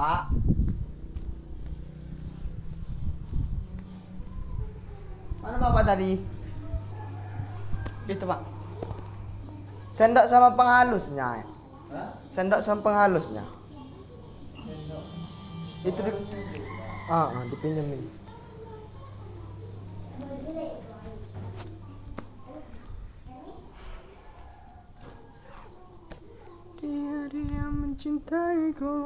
Pak. Mana Bapak tadi? Itu, Pak. Sendok sama penghalusnya. Ya? Sendok sama penghalusnya. Itu di Ah, ah dipinjemin. Dia dia mencintaiku